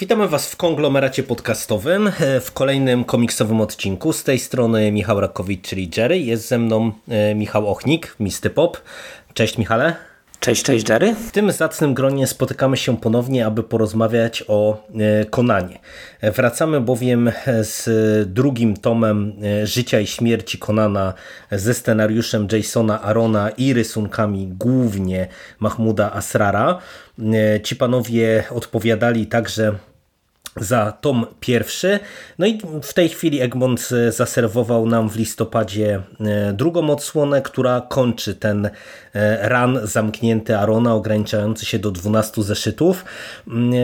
Witamy Was w konglomeracie podcastowym e, w kolejnym komiksowym odcinku. Z tej strony Michał Rakowicz, czyli Jerry. Jest ze mną e, Michał Ochnik, Misty Pop. Cześć Michale. Cześć, cześć Jerry. W tym zacnym gronie spotykamy się ponownie, aby porozmawiać o e, Konanie. Wracamy bowiem z drugim tomem Życia i Śmierci Konana ze scenariuszem Jasona Arona i rysunkami głównie Mahmuda Asrara. Ci panowie odpowiadali także za tom pierwszy. No i w tej chwili Egmont zaserwował nam w listopadzie e, drugą odsłonę, która kończy ten e, ran zamknięty Arona, ograniczający się do 12 zeszytów. Mm, e,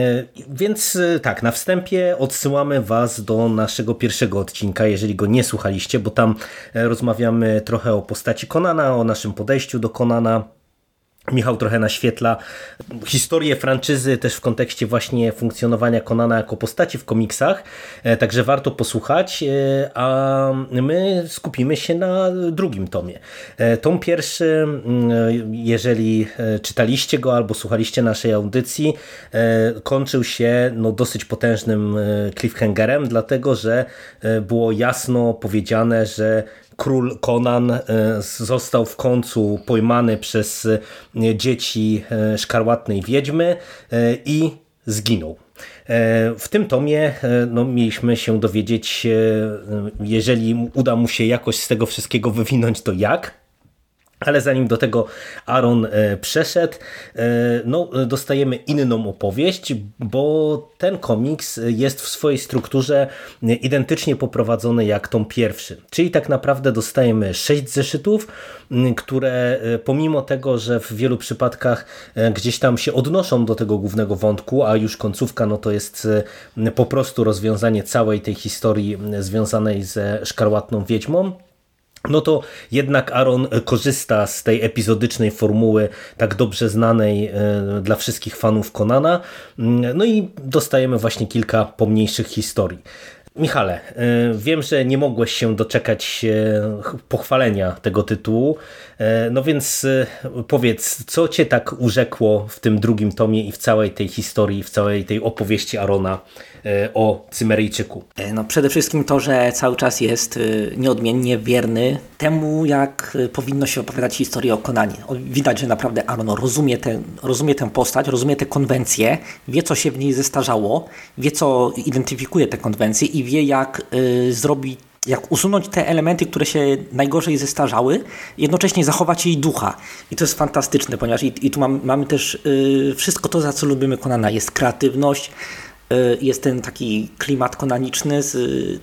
więc tak, na wstępie odsyłamy Was do naszego pierwszego odcinka, jeżeli go nie słuchaliście, bo tam rozmawiamy trochę o postaci Konana, o naszym podejściu do Konana Michał trochę naświetla historię franczyzy też w kontekście właśnie funkcjonowania Konana jako postaci w komiksach, e, także warto posłuchać, e, a my skupimy się na drugim tomie. E, tom pierwszy, jeżeli czytaliście go albo słuchaliście naszej audycji, kończył się no, dosyć potężnym cliffhangerem, dlatego że było jasno powiedziane, że król Conan e, został w końcu pojmany przez e, dzieci e, szkarłatnej wiedźmy i zginął. W tym tomie no, mieliśmy się dowiedzieć, jeżeli uda mu się jakoś z tego wszystkiego wywinąć, to jak. Ale zanim do tego Aaron e, przeszedł, e, no, dostajemy inną opowieść, bo ten komiks jest w swojej strukturze identycznie poprowadzony jak tom pierwszy. Czyli tak naprawdę dostajemy sześć zeszytów, które e, pomimo tego, że w wielu przypadkach gdzieś tam się odnoszą do tego głównego wątku, a już końcówka no to jest po prostu rozwiązanie całej tej historii związanej ze szkarłatną wiedźmą, no to jednak Aaron korzysta z tej epizodycznej formuły tak dobrze znanej e, dla wszystkich fanów Konana. Mm, no i dostajemy właśnie kilka pomniejszych historii. Michale, e, wiem, że nie mogłeś się doczekać pochwalenia tego tytułu, e, no więc powiedz, co cię tak urzekło w tym drugim tomie i w całej tej historii, w całej tej opowieści Arona E, o Cymeryjczyku? E, no przede wszystkim to, że cały czas jest e, nieodmiennie wierny temu, jak powinno się opowiadać historię o Konanie. Widać, że naprawdę Aaron rozumie, ten, rozumie tę postać, rozumie te konwencje, wie, co się w niej zestarzało, wie, co identyfikuje te konwencje i wie, jak zrobić jak usunąć te elementy, które się najgorzej zestarzały, jednocześnie zachować jej ducha. I to jest fantastyczne, ponieważ i, i tu mam, mamy też y, wszystko to, za co lubimy Konana. Jest kreatywność, Y, jest ten taki klimat konaniczny z y,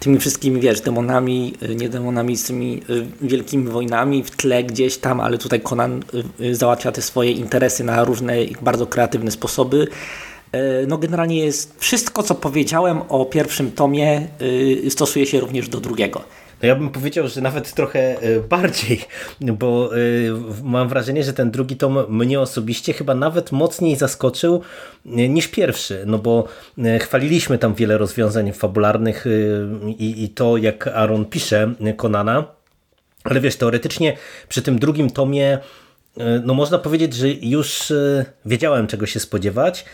tymi wszystkimi, wiesz, demonami, y, nie demonami, z tymi wielkimi wojnami w tle gdzieś tam, ale tutaj Conan załatwia te swoje interesy na różne bardzo kreatywne sposoby. No generalnie jest wszystko, co powiedziałem o pierwszym tomie, stosuje się również do drugiego. No ja bym powiedział, że nawet trochę e, bardziej, bo e, mam wrażenie, że ten drugi tom mnie osobiście chyba nawet mocniej zaskoczył e, niż pierwszy, no bo chwaliliśmy tam wiele rozwiązań fabularnych i, i to, jak Aaron pisze Konana, ale wiesz, teoretycznie przy tym drugim tomie no można powiedzieć, że już wiedziałem czego się spodziewać,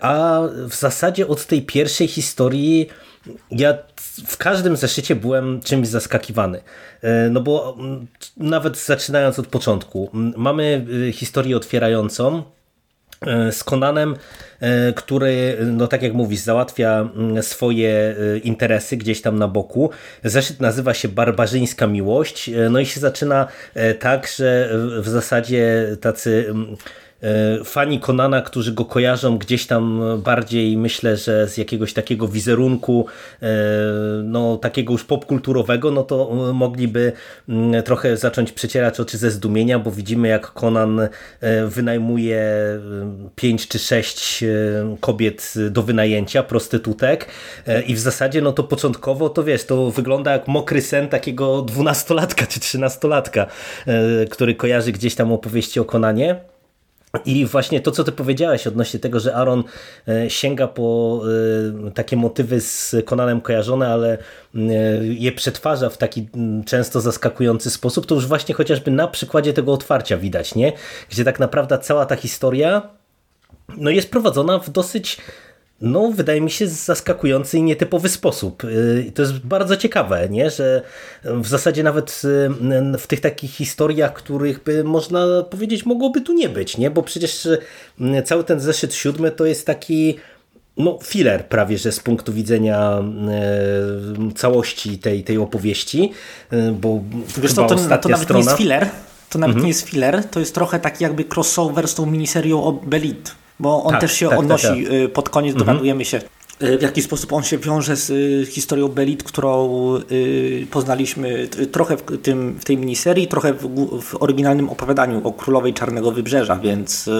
a w zasadzie od tej pierwszej historii ja w każdym zeszycie byłem czymś zaskakiwany. E, no bo nawet zaczynając od początku, mamy y, historię otwierającą e, z Konanem, e, który, no tak jak mówisz, załatwia swoje interesy gdzieś tam na boku. Zeszyt nazywa się Barbarzyńska Miłość, no i się zaczyna tak, że w zasadzie tacy E, fani Konana, którzy go kojarzą gdzieś tam bardziej, myślę, że z jakiegoś takiego wizerunku, e, no takiego już popkulturowego, no to mogliby mm, trochę zacząć przecierać oczy ze zdumienia, bo widzimy jak Konan e, wynajmuje pięć czy sześć kobiet do wynajęcia, prostytutek i w zasadzie no to początkowo to wiesz, to wygląda jak mokry sen takiego dwunastolatka czy trzynastolatka, który kojarzy gdzieś tam opowieści o Konanie. I właśnie to, co ty powiedziałeś odnośnie tego, że Aaron e, sięga po e, takie motywy z Konanem kojarzone, ale e, je przetwarza w taki często zaskakujący sposób, to już właśnie chociażby na przykładzie tego otwarcia widać, nie? Gdzie tak naprawdę cała ta historia no jest prowadzona w dosyć no, wydaje mi się, zaskakujący i nietypowy sposób. Y, to jest bardzo ciekawe, nie? że w zasadzie nawet y, w tych takich historiach, których by można powiedzieć mogłoby tu nie być, nie? bo przecież y, cały ten zeszyt siódmy to jest taki no, filler prawie, że z punktu widzenia całości tej, tej opowieści, bo Wiesz to, to, to nawet strona... nie jest filler, to nawet mhm. nie jest filler, to jest trochę taki jakby crossover z tą miniserią o Belit bo on tak, też się tak, tak odnosi tak, tak. pod koniec, mhm. dowiadujemy się y, w jaki sposób on się wiąże z y, historią Belit, którą poznaliśmy trochę w, tym, w tej miniserii, trochę w, w oryginalnym opowiadaniu o Królowej Czarnego Wybrzeża, więc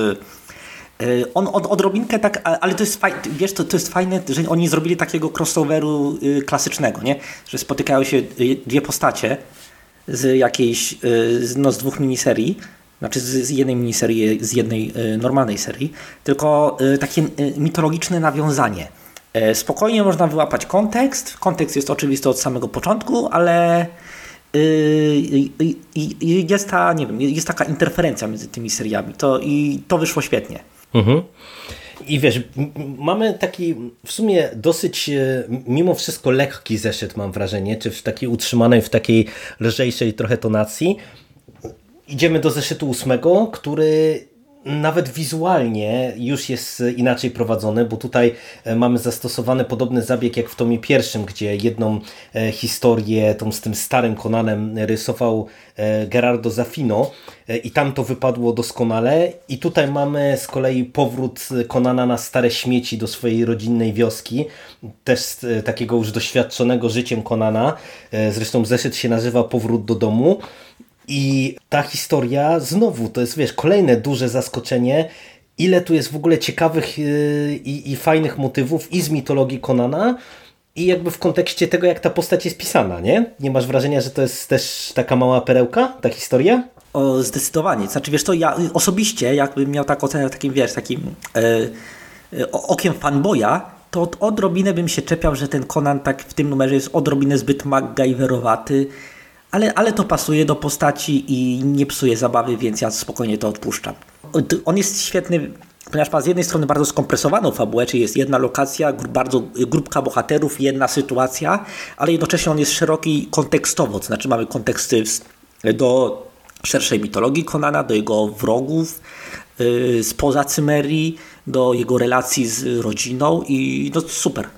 on od, odrobinkę tak, ale to jest fajne, wiesz, to, to jest fajne, że oni zrobili takiego crossoveru klasycznego, nie? Że spotykają się dwie postacie z jakiejś, no z dwóch miniserii znaczy z, z jednej miniserii, z jednej y, normalnej serii, tylko y, takie y, mitologiczne nawiązanie. Spokojnie można wyłapać kontekst. Kontekst jest oczywisty od samego początku, ale jest ta, nie wiem, jest taka interferencja między tymi seriami. To, I to wyszło świetnie. Mhm. I wiesz, mamy taki w sumie dosyć mimo wszystko lekki zeszyt, mam wrażenie, czy w takiej utrzymanej, w takiej lżejszej trochę tonacji, Idziemy do zeszytu ósmego, który nawet wizualnie już jest inaczej prowadzony, bo tutaj e, mamy zastosowany podobny zabieg jak w tomie pierwszym, gdzie jedną e, historię tą z tym starym Konanem rysował e, Gerardo Zafino i tam to wypadło doskonale. I tutaj mamy z kolei powrót Konana na stare śmieci do swojej rodzinnej wioski, też takiego już doświadczonego życiem Konana, zresztą zeszyt się nazywa Powrót do domu i ta historia znowu to jest, wiesz, kolejne duże zaskoczenie, ile tu jest w ogóle ciekawych yy, i, i fajnych motywów i z mitologii Konana, i jakby w kontekście tego, jak ta postać jest pisana, nie? Nie masz wrażenia, że to jest też taka mała perełka, ta historia? O, zdecydowanie. Znaczy, wiesz to, ja osobiście, jakbym miał tak ocenę takim, wiesz, takim yy, okiem fanboya, to odrobinę bym się czepiał, że ten Conan tak w tym numerze jest odrobinę zbyt MacGyverowaty, ale, ale to pasuje do postaci i nie psuje zabawy, więc ja spokojnie to odpuszczam. On jest świetny, ponieważ ma z jednej strony bardzo skompresowaną fabułę, czyli jest jedna lokacja, bardzo grupka bohaterów, jedna sytuacja, ale jednocześnie on jest szeroki kontekstowo, to znaczy mamy konteksty do szerszej mitologii Konana, do jego wrogów, yy, spoza Cymerii, do jego relacji z rodziną i no super.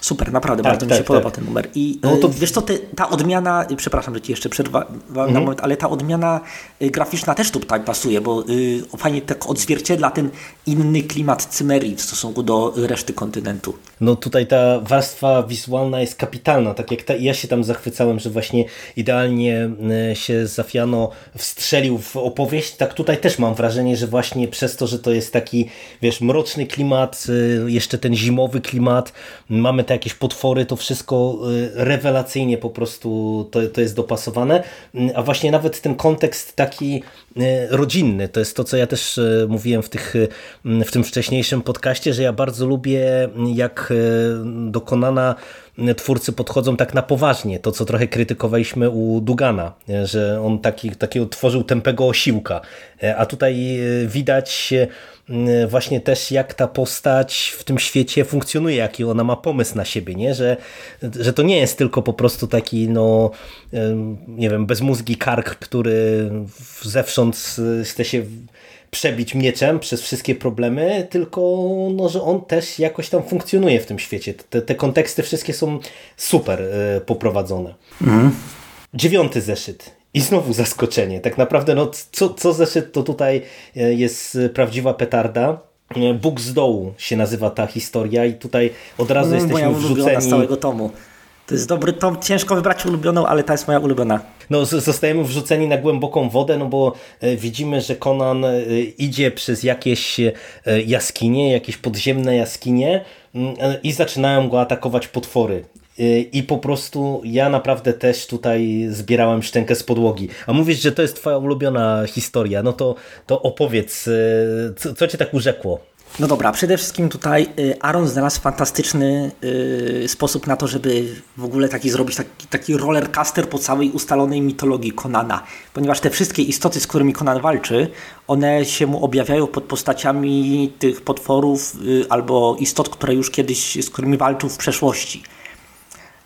Super, naprawdę, tak, bardzo tak, mi się tak. podoba ten numer. I no to... wiesz co, te, ta odmiana, przepraszam, że ci jeszcze przerwałem mhm. na moment, ale ta odmiana y, graficzna też tu tak pasuje, bo y, fajnie tak odzwierciedla ten inny klimat Cymerii w stosunku do reszty kontynentu. No tutaj ta warstwa wizualna jest kapitalna, tak jak ta, ja się tam zachwycałem, że właśnie idealnie y, się Zafiano wstrzelił w opowieść, tak tutaj też mam wrażenie, że właśnie przez to, że to jest taki, wiesz, mroczny klimat, y, jeszcze ten zimowy klimat, mamy te jakieś potwory, to wszystko y, rewelacyjnie po prostu to, to jest dopasowane, mm, a właśnie nawet ten kontekst taki y, rodzinny, to jest to, co ja też y, mówiłem w, tych, w tym wcześniejszym podcaście, że ja bardzo lubię, jak dokonana twórcy podchodzą tak na poważnie, to co trochę krytykowaliśmy u Dugana, że on taki, takiego tworzył tępego osiłka, a tutaj widać Y, właśnie też jak ta postać w tym świecie funkcjonuje, jaki ona ma pomysł na siebie, nie? Że, że to nie jest tylko po prostu taki, no, nie wiem, bezmózgi kark, który zewsząd chce się przebić mieczem przez wszystkie problemy, tylko no, że on też jakoś tam funkcjonuje w tym świecie. Te, te konteksty wszystkie są super y, poprowadzone. Mhm. Dziewiąty zeszyt. I znowu zaskoczenie. Tak naprawdę, no, co, co zeszyt to tutaj e, jest prawdziwa petarda. E, Bóg z dołu się nazywa ta historia i tutaj od razu no, jesteśmy wrzuceni. z całego tomu. To jest dobry tom, ciężko wybrać ulubioną, ale ta jest moja ulubiona. No, zostajemy wrzuceni na głęboką wodę, no bo e, widzimy, że Conan idzie przez jakieś jaskinie, jakieś podziemne jaskinie mm, i zaczynają go atakować potwory. I po prostu ja naprawdę też tutaj zbierałem szczękę z podłogi. A mówisz, że to jest twoja ulubiona historia, no to, to opowiedz, co, co cię tak urzekło? No dobra, przede wszystkim tutaj y, Aaron znalazł fantastyczny sposób na to, żeby w ogóle taki zrobić taki, taki rollercaster po całej ustalonej mitologii Konana. Ponieważ te wszystkie istoty, z którymi Konan walczy, one się mu objawiają pod postaciami tych potworów albo istot, które już kiedyś, z którymi walczył w przeszłości.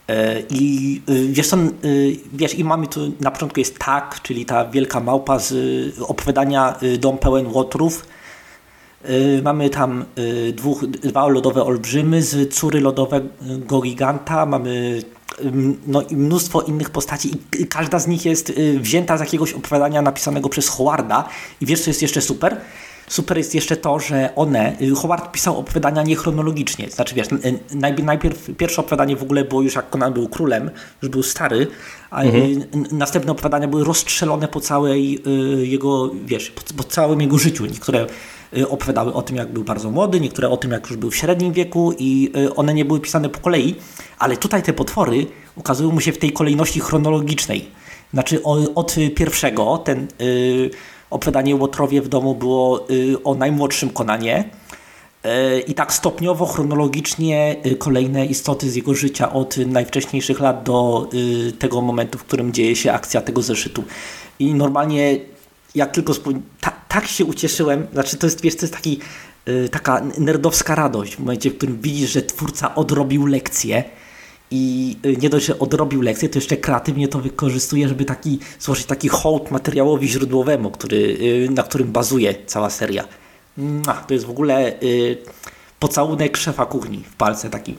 E, I y, wiesz, y, wiesz, i mamy tu na początku jest tak, czyli ta wielka małpa z y, opowiadania Dom pełen łotrów. Mamy tam dwóch, dwa lodowe olbrzymy z córy lodowego giganta. Mamy no, i mnóstwo innych postaci i każda z nich jest wzięta z jakiegoś opowiadania napisanego przez Howarda. I wiesz, co jest jeszcze super? Super jest jeszcze to, że one, y, Howard pisał opowiadania niechronologicznie. Znaczy wiesz, najpierw pierwsze opowiadanie w ogóle było już jak Conan był królem, już był stary, a mhm. następne opowiadania były rozstrzelone po całej y, jego, wiesz, po, po całym jego życiu. Niektóre y, opowiadały o tym, jak był bardzo młody, niektóre o tym, jak już był w średnim wieku i one nie były pisane po kolei, ale tutaj te potwory ukazują mu się w tej kolejności chronologicznej. Znaczy od pierwszego, ten opowiadanie Łotrowie w domu było y, o najmłodszym Konanie. Y, I tak stopniowo, chronologicznie y, kolejne istoty z jego życia od najwcześniejszych lat do tego momentu, w którym dzieje się akcja tego zeszytu. I normalnie jak tylko ta, tak się ucieszyłem, znaczy to jest, wiesz, to jest taki, taka nerdowska radość w momencie, w którym widzisz, że twórca odrobił lekcję, i y, nie dość, że odrobił lekcję, to jeszcze kreatywnie to wykorzystuje, żeby taki, złożyć taki hołd materiałowi źródłowemu, który, y, na którym bazuje cała seria. To jest w ogóle y, pocałunek szefa kuchni w palce taki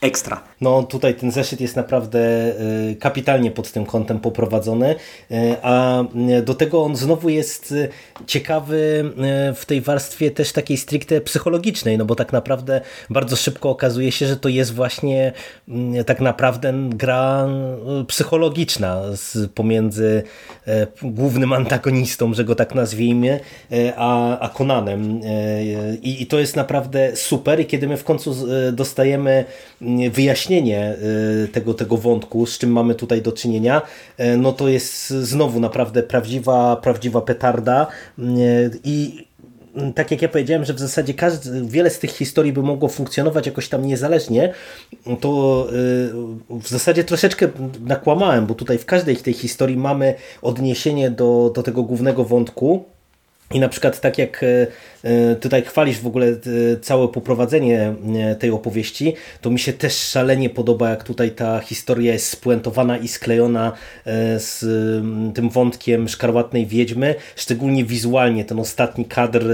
ekstra. No tutaj ten zeszyt jest naprawdę e, kapitalnie pod tym kątem poprowadzony, e, a e, do tego on znowu jest ciekawy w tej warstwie też takiej stricte psychologicznej, no bo tak naprawdę bardzo szybko okazuje się, że to jest właśnie tak naprawdę gra psychologiczna pomiędzy głównym antagonistą, że go tak nazwijmy, a, a. I, I to jest naprawdę super i kiedy my w końcu dostajemy wyjaśnienie y, tego, tego wątku, z czym mamy tutaj do czynienia, y, no to jest znowu naprawdę prawdziwa, prawdziwa petarda. Y, i tak jak ja powiedziałem, że w zasadzie każdy, wiele z tych historii by mogło funkcjonować jakoś tam niezależnie, to w zasadzie troszeczkę nakłamałem, bo tutaj w każdej tej historii mamy odniesienie do, do tego głównego wątku, i na przykład tak jak e, e, tutaj chwalisz w ogóle e, całe poprowadzenie tej opowieści, to mi się też szalenie podoba, jak tutaj ta historia jest spuentowana i sklejona z tym wątkiem szkarłatnej wiedźmy, szczególnie wizualnie. Ten ostatni kadr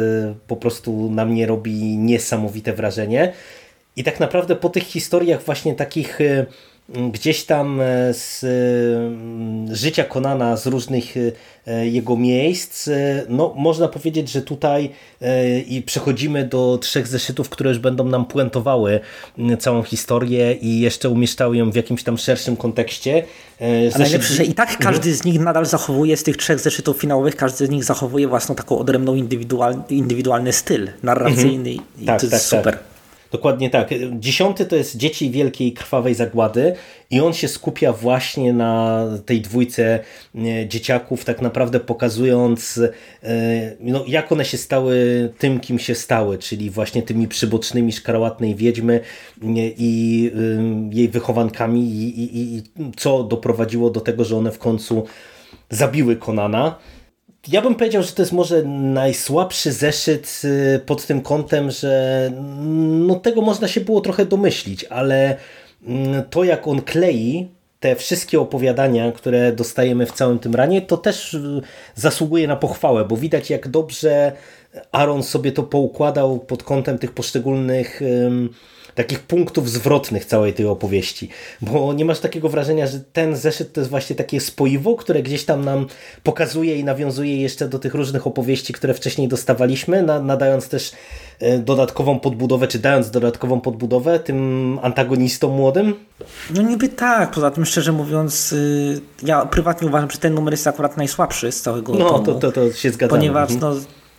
po prostu na mnie robi niesamowite wrażenie. I tak naprawdę po tych historiach właśnie takich gdzieś tam e, z e, życia Konana, z różnych e, jego miejsc, no można powiedzieć, że tutaj i przechodzimy do trzech zeszytów, które już będą nam puentowały całą historię i jeszcze umieszczały ją w jakimś tam szerszym kontekście. Zeszyt... Ale najlepsze, że i tak każdy z nich nadal zachowuje, z tych trzech zeszytów finałowych, każdy z nich zachowuje własną taką odrębną indywidual, indywidualny styl narracyjny mhm. i tak, to jest tak, super. Tak. Dokładnie tak. Dziesiąty to jest Dzieci Wielkiej Krwawej Zagłady i on się skupia właśnie na tej dwójce e, dzieciaków, tak naprawdę pokazując e, no, jak one się stały tym, kim się stały, czyli właśnie tymi przybocznymi szkarłatnej wiedźmy e, i jej wychowankami i, i, i co doprowadziło do tego, że one w końcu zabiły Konana. Ja bym powiedział, że to jest może najsłabszy zeszyt y, pod tym kątem, że no tego można się było trochę domyślić, ale mm, to jak on klei te wszystkie opowiadania, które dostajemy w całym tym ranie, to też y, zasługuje na pochwałę, bo widać jak dobrze Aaron sobie to poukładał pod kątem tych poszczególnych takich punktów zwrotnych całej tej opowieści, bo nie masz takiego wrażenia, że ten zeszyt to jest właśnie takie spoiwo, które gdzieś tam nam pokazuje i nawiązuje jeszcze do tych różnych opowieści, które wcześniej dostawaliśmy, nadając też e, dodatkową podbudowę, czy dając dodatkową podbudowę tym antagonistom młodym? No niby tak, poza tym szczerze mówiąc, y, ja prywatnie uważam, że ten numer jest akurat najsłabszy z całego no, tomu. To, to, to się zgadzamy. Ponieważ no,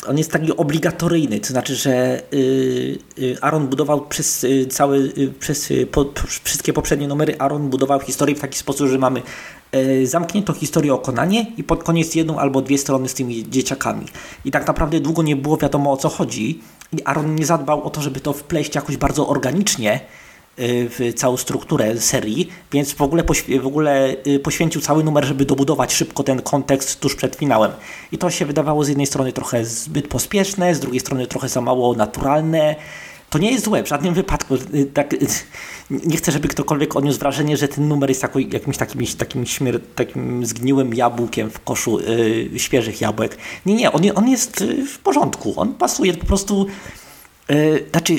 on jest taki obligatoryjny, to znaczy, że y, y, Aaron budował przez cały, przez po, wszystkie poprzednie numery, Aaron budował historię w taki sposób, że mamy zamkniętą historię o Konanie i pod koniec jedną albo dwie strony z tymi dzieciakami. I tak naprawdę długo nie było wiadomo o co chodzi i Aaron nie zadbał o to, żeby to wpleść jakoś bardzo organicznie, Y, w całą strukturę serii, więc w ogóle, w ogóle y, poświęcił cały numer, żeby dobudować szybko ten kontekst tuż przed finałem. I to się wydawało z jednej strony trochę zbyt pospieszne, z drugiej strony trochę za mało naturalne. To nie jest złe, w żadnym wypadku. Y, tak, nie chcę, żeby ktokolwiek odniósł wrażenie, że ten numer jest jakimś takim, takim, śmier takim zgniłym jabłkiem w koszu yy, świeżych jabłek. Nie, nie, on, on jest w porządku. On pasuje po Yy, znaczy,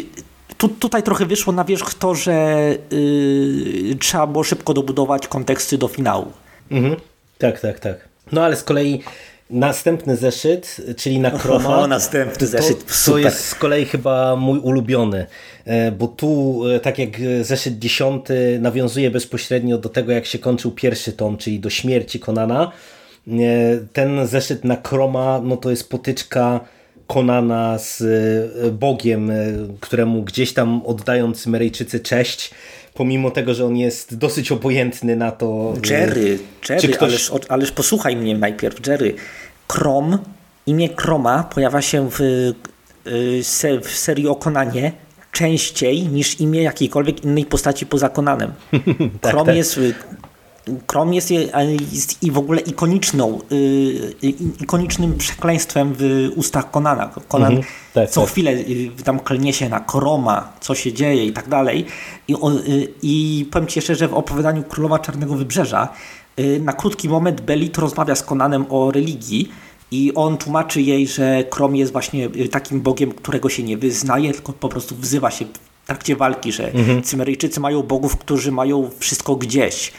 tu, tutaj trochę wyszło na wierzch to, że yy, trzeba było szybko dobudować konteksty do finału. Mhm. Tak, tak, tak. No ale z kolei następny zeszyt, czyli na Chroma. O, następny zeszyt, to, to jest z kolei chyba mój ulubiony, e, bo tu, e, tak jak zeszyt dziesiąty nawiązuje bezpośrednio do tego, jak się kończył pierwszy tom, czyli do śmierci Konana. E, ten zeszyt na Chroma, no to jest potyczka Konana z e, Bogiem, e, któremu gdzieś tam oddają Cymeryjczycy cześć, pomimo tego, że on jest dosyć obojętny na to. E, Jerry, Jerry, ktoś... ależ, ależ posłuchaj mnie najpierw, Jerry. Krom, imię Kroma pojawia się w, w serii o Konanie częściej niż imię jakiejkolwiek innej postaci poza Konanem. tak, Krom tak. jest Krom jest, jest i w ogóle ikoniczną, y, ikonicznym przekleństwem w ustach Konana. Konan mhm, tak, co tak. chwilę y, tam klnie się na Kroma, co się dzieje i tak dalej. I, y, I powiem Ci jeszcze, że w opowiadaniu Królowa Czarnego Wybrzeża na krótki moment Belit rozmawia z Konanem o religii i on tłumaczy jej, że Krom jest właśnie takim bogiem, którego się nie wyznaje, tylko po prostu wzywa się w trakcie walki, że mhm. Cymeryjczycy mają bogów, którzy mają wszystko gdzieś.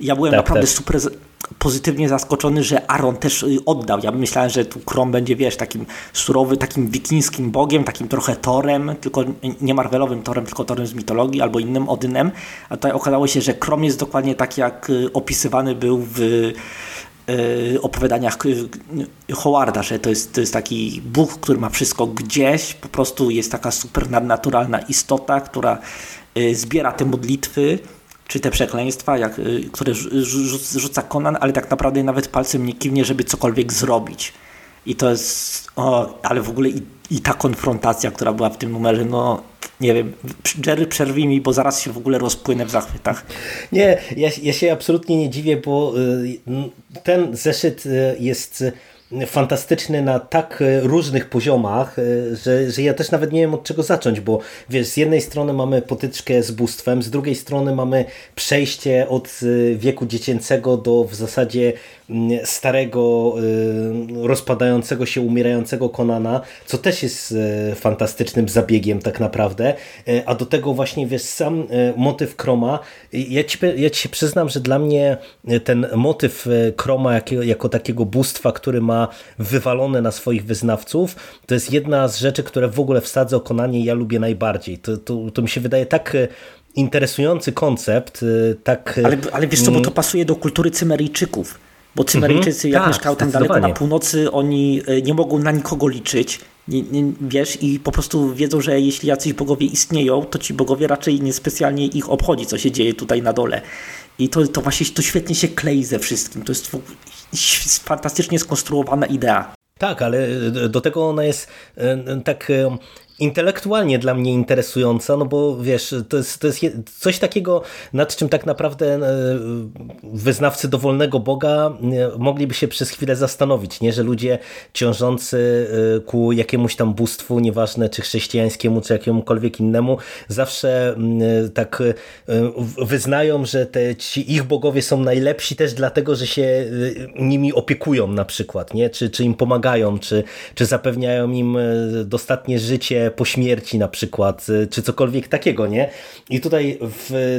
Ja byłem tak, naprawdę tak. super pozytywnie zaskoczony, że Aaron też y, oddał. Ja myślałem, że tu Krom będzie, wiesz, takim surowy, takim wikińskim bogiem, takim trochę Torem, tylko nie Marvelowym Torem, tylko Torem z mitologii albo innym Odynem. A tutaj okazało się, że Krom jest dokładnie tak, jak y, opisywany był w y, opowiadaniach Howarda, że to jest, to jest taki Bóg, który ma wszystko gdzieś, po prostu jest taka super nadnaturalna istota, która zbiera te modlitwy, czy te przekleństwa, jak, y, które rzuca Conan, ale tak naprawdę nawet palcem nie kiwnie, żeby cokolwiek zrobić. I to jest, o, ale w ogóle i, i ta konfrontacja, która była w tym numerze, no nie wiem, Jerry przerwij mi, bo zaraz się w ogóle rozpłynę w zachwytach. Nie, ja, ja się absolutnie nie dziwię, bo y, ten zeszyt y, jest fantastyczny na tak e, różnych poziomach, e, że, że ja też nawet nie wiem od czego zacząć, bo wiesz, z jednej strony mamy potyczkę z bóstwem, z drugiej strony mamy przejście od e, wieku dziecięcego do w zasadzie starego, rozpadającego się, umierającego Konana, co też jest fantastycznym zabiegiem tak naprawdę, a do tego właśnie wiesz, sam motyw Kroma, ja ci, ja ci się przyznam, że dla mnie ten motyw Kroma jako, jako takiego bóstwa, który ma wywalone na swoich wyznawców, to jest jedna z rzeczy, które w ogóle w Sadze o Konanie ja lubię najbardziej. To, to, to mi się wydaje tak interesujący koncept, tak... Ale, ale wiesz co, bo to mm. pasuje do kultury Cymeryjczyków. Bo Cymeryjczycy, jak tak, mieszkają tam daleko na północy, oni nie mogą na nikogo liczyć, nie, nie, wiesz, i po prostu wiedzą, że jeśli jacyś bogowie istnieją, to ci bogowie raczej niespecjalnie ich obchodzi, co się dzieje tutaj na dole. I to, to właśnie to świetnie się klei ze wszystkim. To jest fantastycznie skonstruowana idea. Tak, ale do tego ona jest e, tak e, intelektualnie dla mnie interesująca, no bo wiesz, to jest, to jest coś takiego, nad czym tak naprawdę e, wyznawcy dowolnego Boga e, mogliby się przez chwilę zastanowić, nie? że ludzie ciążący e, ku jakiemuś tam bóstwu, nieważne czy chrześcijańskiemu, czy jakiemukolwiek innemu, zawsze tak wyznają, że te, ci ich bogowie są najlepsi też dlatego, że się nimi opiekują na przykład, nie? Czy, czy im pomagają, czy, czy zapewniają im dostatnie życie, po śmierci na przykład, czy cokolwiek takiego, nie? I tutaj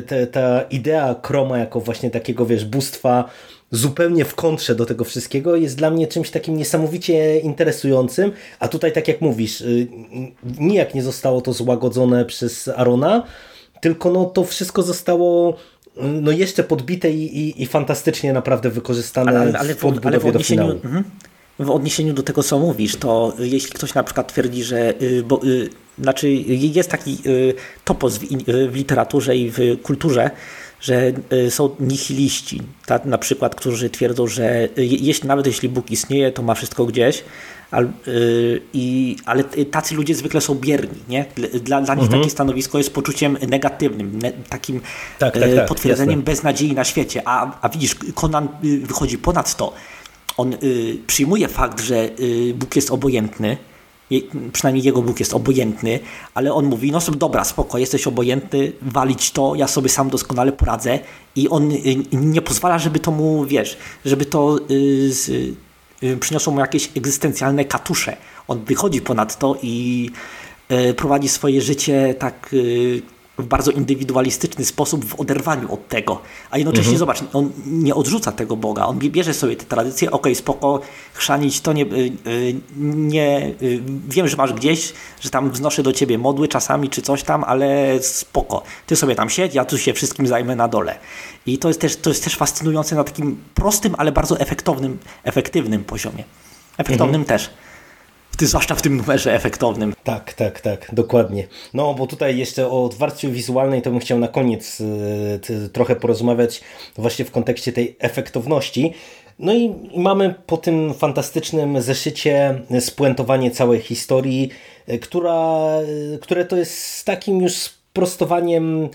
te, ta idea Kroma jako właśnie takiego, wiesz, bóstwa zupełnie w kontrze do tego wszystkiego jest dla mnie czymś takim niesamowicie interesującym, a tutaj tak jak mówisz, nijak nie zostało to złagodzone przez Arona, tylko no to wszystko zostało no jeszcze podbite i, i, i fantastycznie naprawdę wykorzystane ale, ale, ale w w, ale w do finału. Mhm. W odniesieniu do tego, co mówisz, to jeśli ktoś na przykład twierdzi, że y, bo, y, znaczy jest taki y, topos w, w literaturze i w kulturze, że są nihiliści, tak, na przykład, którzy twierdzą, że jeśli, nawet jeśli Bóg istnieje, to ma wszystko gdzieś, ale, i, ale tacy ludzie zwykle są bierni. Nie? Dla, dla nich mhm. takie stanowisko jest poczuciem negatywnym, ne, takim tak, tak, tak, potwierdzeniem jasne. beznadziei na świecie. A, a widzisz, Conan wychodzi ponad to on y, przyjmuje fakt, że y, Bóg jest obojętny, przynajmniej jego Bóg jest obojętny, ale on mówi, no dobra, spoko, jesteś obojętny, walić to, ja sobie sam doskonale poradzę i on y, nie pozwala, żeby to mu, wiesz, żeby to przyniosło mu jakieś egzystencjalne katusze. On wychodzi ponad to i prowadzi swoje życie tak w bardzo indywidualistyczny sposób w oderwaniu od tego. A jednocześnie mhm. zobacz, on nie odrzuca tego Boga, on bierze sobie te tradycje, okej, okay, spoko, chrzanić to nie, y, y, nie y, wiem, że masz gdzieś, że tam wznoszę do ciebie modły czasami czy coś tam, ale spoko, ty sobie tam siedź, ja tu się wszystkim zajmę na dole. I to jest też, to jest też fascynujące na takim prostym, ale bardzo efektownym, efektywnym poziomie. Efektownym mhm. też. Ty, zwłaszcza w tym numerze efektownym. Tak, tak, tak, dokładnie. No, bo tutaj jeszcze o warstwie wizualnej to bym chciał na koniec y, trochę porozmawiać właśnie w kontekście tej efektowności. No i, mamy po tym fantastycznym zeszycie spuentowanie całej historii, y, która, y, które to jest takim już sprostowaniem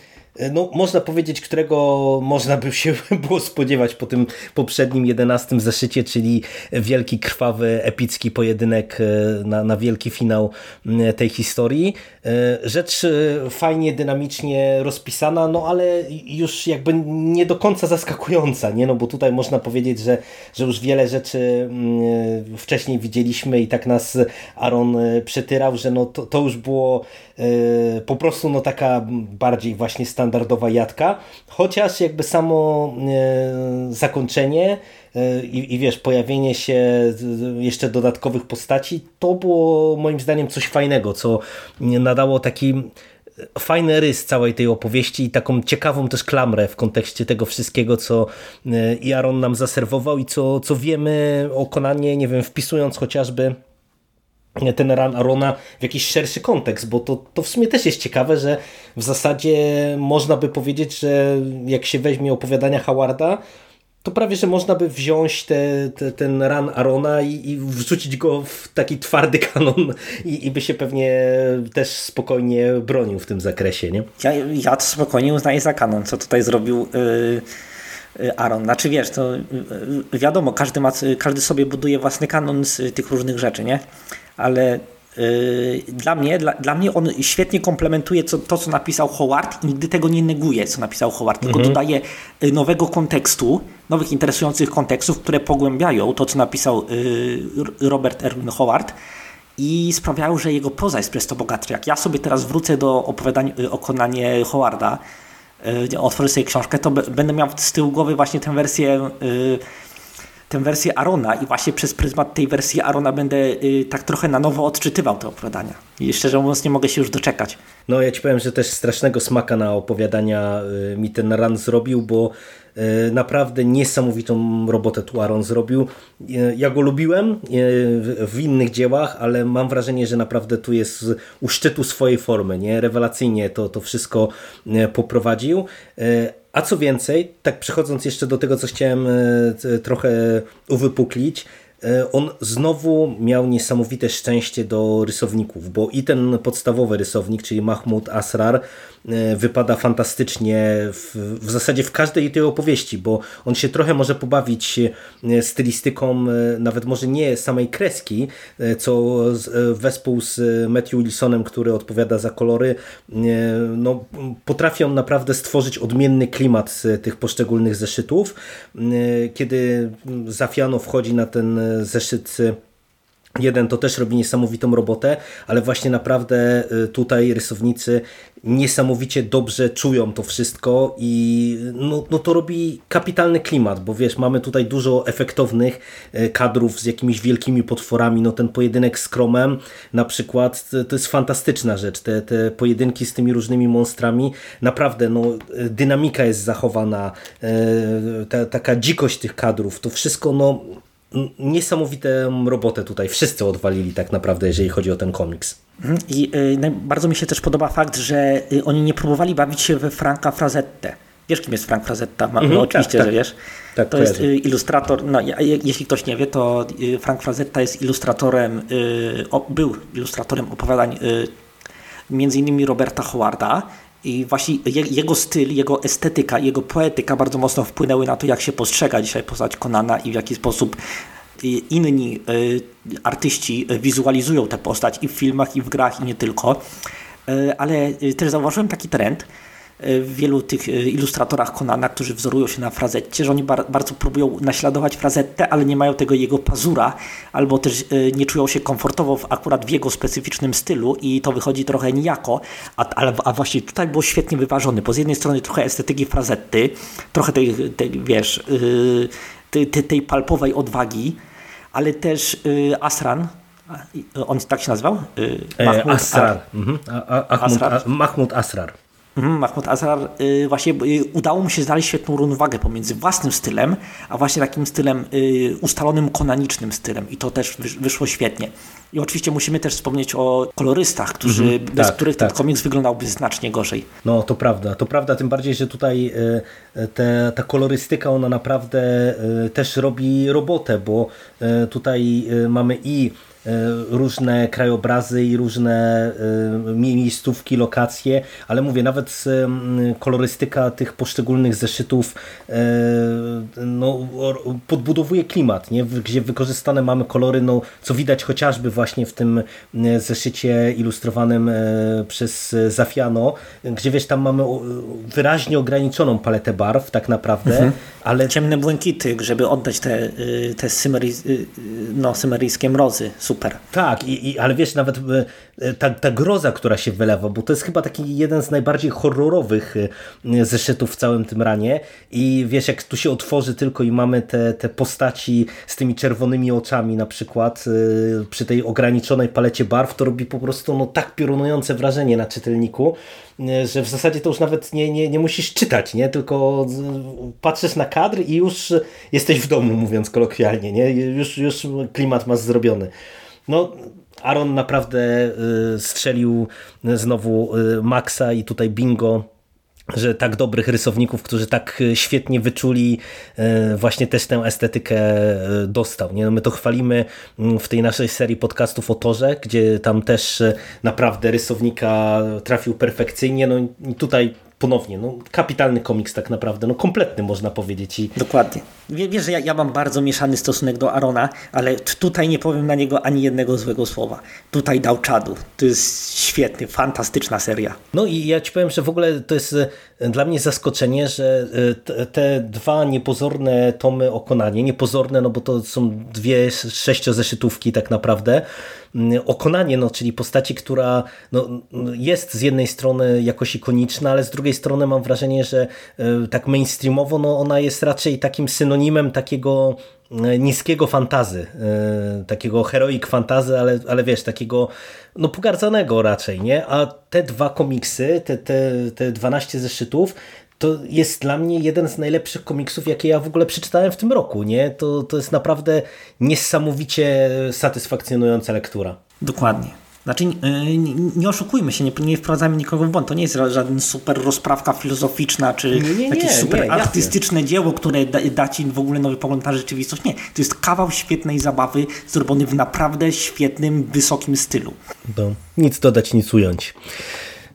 no, można powiedzieć, którego można by się było spodziewać po tym poprzednim jedenastym zeszycie, czyli wielki, krwawy, epicki pojedynek e, na, na wielki finał tej historii. E, rzecz e, fajnie, dynamicznie rozpisana, no ale już jakby nie do końca zaskakująca, nie? No bo tutaj można powiedzieć, że, że już wiele rzeczy wcześniej widzieliśmy i tak nas Aaron przetyrał, że no to, to już było po prostu no taka bardziej właśnie standardowa jadka, chociaż jakby samo e, zakończenie e, i, i wiesz, pojawienie się jeszcze dodatkowych postaci, to było moim zdaniem coś fajnego, co nadało taki fajny rys całej tej opowieści i taką ciekawą też klamrę w kontekście tego wszystkiego, co e, Iaron nam zaserwował i co, co wiemy o Konanie, nie wiem, wpisując chociażby ten ran Arona w jakiś szerszy kontekst, bo to, to w sumie też jest ciekawe, że w zasadzie można by powiedzieć, że jak się weźmie opowiadania Howarda, to prawie, że można by wziąć te, te, ten ran Arona i, i, wrzucić go w taki twardy kanon i, i, by się pewnie też spokojnie bronił w tym zakresie, nie? Ja, ja to spokojnie uznaję za kanon, co tutaj zrobił yy, Aaron. Znaczy wiesz, to yy, wiadomo, każdy, ma, każdy sobie buduje własny kanon z tych różnych rzeczy, nie? Ale Yy, dla mnie, dla, dla mnie on świetnie komplementuje co, to, co napisał Howard i nigdy tego nie neguje, co napisał Howard, tylko mhm. dodaje y, nowego kontekstu, nowych interesujących kontekstów, które pogłębiają to, co napisał yy, Robert Erwin Howard i sprawiają, że jego proza jest przez to bogatsza. Jak ja sobie teraz wrócę do opowiadań y, o Konanie Howarda, otworzę sobie książkę, to będę miał z tyłu głowy właśnie tę wersję y, tę wersję Arona i właśnie przez pryzmat tej wersji Arona będę y, tak trochę na nowo odczytywał te opowiadania. I szczerze mówiąc nie mogę się już doczekać. No ja ci powiem, że też strasznego smaka na opowiadania y, mi ten ran zrobił, bo y, naprawdę niesamowitą robotę tu Aaron zrobił. Y, ja go lubiłem w innych dziełach, ale mam wrażenie, że naprawdę tu jest u szczytu swojej formy. Nie? Rewelacyjnie to, to wszystko poprowadził. A co więcej, tak przechodząc jeszcze do tego, co chciałem trochę uwypuklić, E, on znowu miał niesamowite szczęście do rysowników, bo i ten podstawowy rysownik, czyli Mahmud Asrar, E, wypada fantastycznie w, w zasadzie w każdej tej opowieści, bo on się trochę może pobawić e, stylistyką, e, nawet może nie samej kreski, co wespół z Matthew Wilsonem, który odpowiada za kolory, no, potrafią naprawdę stworzyć odmienny klimat tych poszczególnych zeszytów. Kiedy Zafiano wchodzi na ten zeszyt Jeden to też robi niesamowitą robotę, ale właśnie naprawdę y, tutaj rysownicy niesamowicie dobrze czują to wszystko i no, no to robi kapitalny klimat, bo wiesz, mamy tutaj dużo efektownych y, kadrów z jakimiś wielkimi potworami, no ten pojedynek z Kromem na przykład, to jest fantastyczna rzecz, te, te pojedynki z tymi różnymi monstrami, naprawdę no, dynamika jest zachowana, y, ta, taka dzikość tych kadrów, to wszystko no niesamowitą robotę tutaj wszyscy odwalili tak naprawdę, jeżeli chodzi o ten komiks. Mhm. I y, bardzo mi się też podoba fakt, że y, oni nie próbowali bawić się we Franka Frazettę. Wiesz, kim jest Frank Frazetta? No, oczywiście, tak, że wiesz. Tak, to jest y, ilustrator, no, jeśli ktoś nie wie, to y, Frank Frazetta jest ilustratorem, był ilustratorem opowiadań między innymi Roberta Howarda i właśnie jego styl, jego estetyka, jego poetyka bardzo mocno wpłynęły na to, jak się postrzega dzisiaj postać Konana i w jaki sposób y, inni y, artyści wizualizują tę postać i w filmach, i w grach, i nie tylko. Y, ale też zauważyłem taki trend, w wielu tych e, ilustratorach Konana, którzy wzorują się na Frazetcie, że oni bar bardzo próbują naśladować Frazettę, ale nie mają tego jego pazura, albo też e, nie czują się komfortowo w, akurat w jego specyficznym stylu i to wychodzi trochę nijako, a, a, a właśnie tutaj było świetnie wyważone, bo z jednej strony trochę estetyki Frazetty, trochę tej, tej wiesz, yy, tej, tej, palpowej odwagi, ale też yy, Asran, on tak się nazywał? Yy, Mahmud Asrar. Mhm. Asrar. Mahmud Asrar. Mhm, Mahmoud Azar y, właśnie y, udało mu się znaleźć świetną równowagę pomiędzy własnym stylem, a właśnie takim stylem y, ustalonym konanicznym stylem i to też wyszło świetnie. I oczywiście musimy też wspomnieć o kolorystach, którzy, mm -hmm, bez tak, których tak. ten komiks wyglądałby znacznie gorzej. No to prawda, to prawda, tym bardziej, że tutaj te, ta kolorystyka ona naprawdę też robi robotę, bo tutaj mamy i różne krajobrazy i różne e, miejscówki, lokacje, ale mówię, nawet kolorystyka tych poszczególnych zeszytów e, no, podbudowuje klimat, nie? gdzie wykorzystane mamy kolory, no, co widać chociażby właśnie w tym zeszycie ilustrowanym przez Zafiano, gdzie wiesz, tam mamy wyraźnie ograniczoną paletę barw tak naprawdę, mhm. ale... Ciemne błękity, żeby oddać te, y, te symery, y, no, symeryjskie mrozy, super. Tak, i, i, ale wiesz, nawet e, ta, ta groza, która się wylewa, bo to jest chyba taki jeden z najbardziej horrorowych e, zeszytów w całym tym ranie i wiesz, jak tu się otworzy tylko i mamy te, te postaci z tymi czerwonymi oczami na przykład e, przy tej ograniczonej palecie barw, to robi po prostu no, tak piorunujące wrażenie na czytelniku, że w zasadzie to już nawet nie, nie, nie musisz czytać, nie? tylko patrzysz na kadr i już jesteś w domu, mówiąc kolokwialnie, nie? Już, już klimat masz zrobiony. No, Aaron naprawdę y, strzelił znowu y, Maxa i tutaj bingo że tak dobrych rysowników, którzy tak y, świetnie wyczuli właśnie też tę estetykę dostał. Nie? No my to chwalimy mm, w tej naszej serii podcastów o Torze, gdzie tam też naprawdę rysownika trafił perfekcyjnie. No i tutaj ponownie, no, kapitalny komiks tak naprawdę, no kompletny można powiedzieć. I... Dokładnie. Wiesz, że ja, ja mam bardzo mieszany stosunek do Arona, ale tutaj nie powiem na niego ani jednego złego słowa. Tutaj dał czadu. To jest świetny, fantastyczna seria. No i ja ci powiem, że w ogóle to jest e, dla mnie zaskoczenie, że e, te dwa niepozorne tomy o Konanie, niepozorne, no bo to są dwie sześciozeszytówki tak naprawdę, Okonanie, no, czyli postaci, która no, jest z jednej strony jakoś ikoniczna, ale z drugiej strony mam wrażenie, że e, tak mainstreamowo no, ona jest raczej takim synonimem takiego e, niskiego fantazy, e, takiego heroik fantazy, ale, ale wiesz, takiego no pogardzanego raczej, nie? A te dwa komiksy, te, te, te 12 zeszytów, to jest dla mnie jeden z najlepszych komiksów, jakie ja w ogóle przeczytałem w tym roku. Nie? To, to jest naprawdę niesamowicie satysfakcjonująca lektura. Dokładnie. Znaczy, nie, nie oszukujmy się, nie, nie wprowadzamy nikogo w błąd. To nie jest żaden super rozprawka filozoficzna, czy nie, nie, jakieś super artystyczne dzieło, które da, da, ci w ogóle nowy pogląd na rzeczywistość. Nie, to jest kawał świetnej zabawy, zrobiony w naprawdę świetnym, wysokim stylu. No, nic dodać, nic ująć.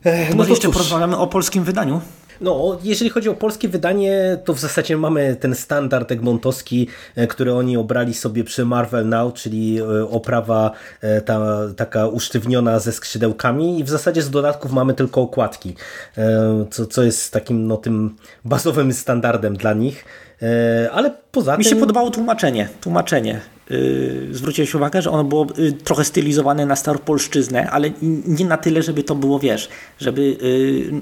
Ech, no Może jeszcze porozmawiamy o polskim wydaniu? No, jeżeli chodzi o polskie wydanie, to w zasadzie mamy ten standard egmontowski, e, który oni obrali sobie przy Marvel Now, czyli e, oprawa e, ta, taka usztywniona ze skrzydełkami i w zasadzie z dodatków mamy tylko okładki, co, co jest takim no, tym bazowym standardem dla nich. E, Ale poza Mi tym... się podobało tłumaczenie. Tłumaczenie. Yy, zwróciłeś uwagę, że ono było yy, trochę stylizowane na staropolszczyznę, ale nie na tyle, żeby to było, wiesz, żeby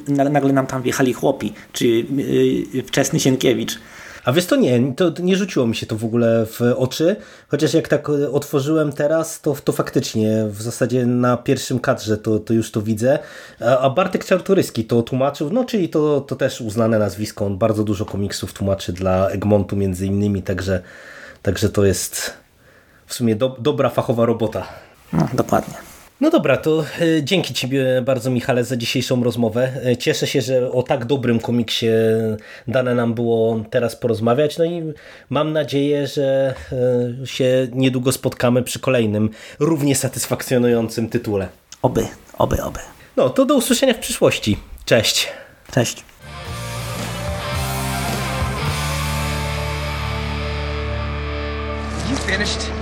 yy, na- nagle nam tam wjechali chłopi, czy yy, wczesny Sienkiewicz. A wiesz to nie, to nie rzuciło mi się to w ogóle w oczy, chociaż jak tak otworzyłem teraz, to, to faktycznie w zasadzie na pierwszym kadrze to, to już to widzę. A Bartek Czartoryski to tłumaczył, no czyli to, to też uznane nazwisko, on bardzo dużo komiksów tłumaczy dla Egmontu między innymi, także, także to jest w sumie do, dobra fachowa robota. No, dokładnie. No dobra, to e, dzięki Ci bardzo Michale za dzisiejszą rozmowę. E, Cieszę się, że o tak dobrym komiksie dane nam było teraz porozmawiać. No i mam nadzieję, że e, się niedługo spotkamy przy kolejnym równie satysfakcjonującym tytule. Oby, oby, oby. No to do usłyszenia w przyszłości. Cześć. Cześć. You finished?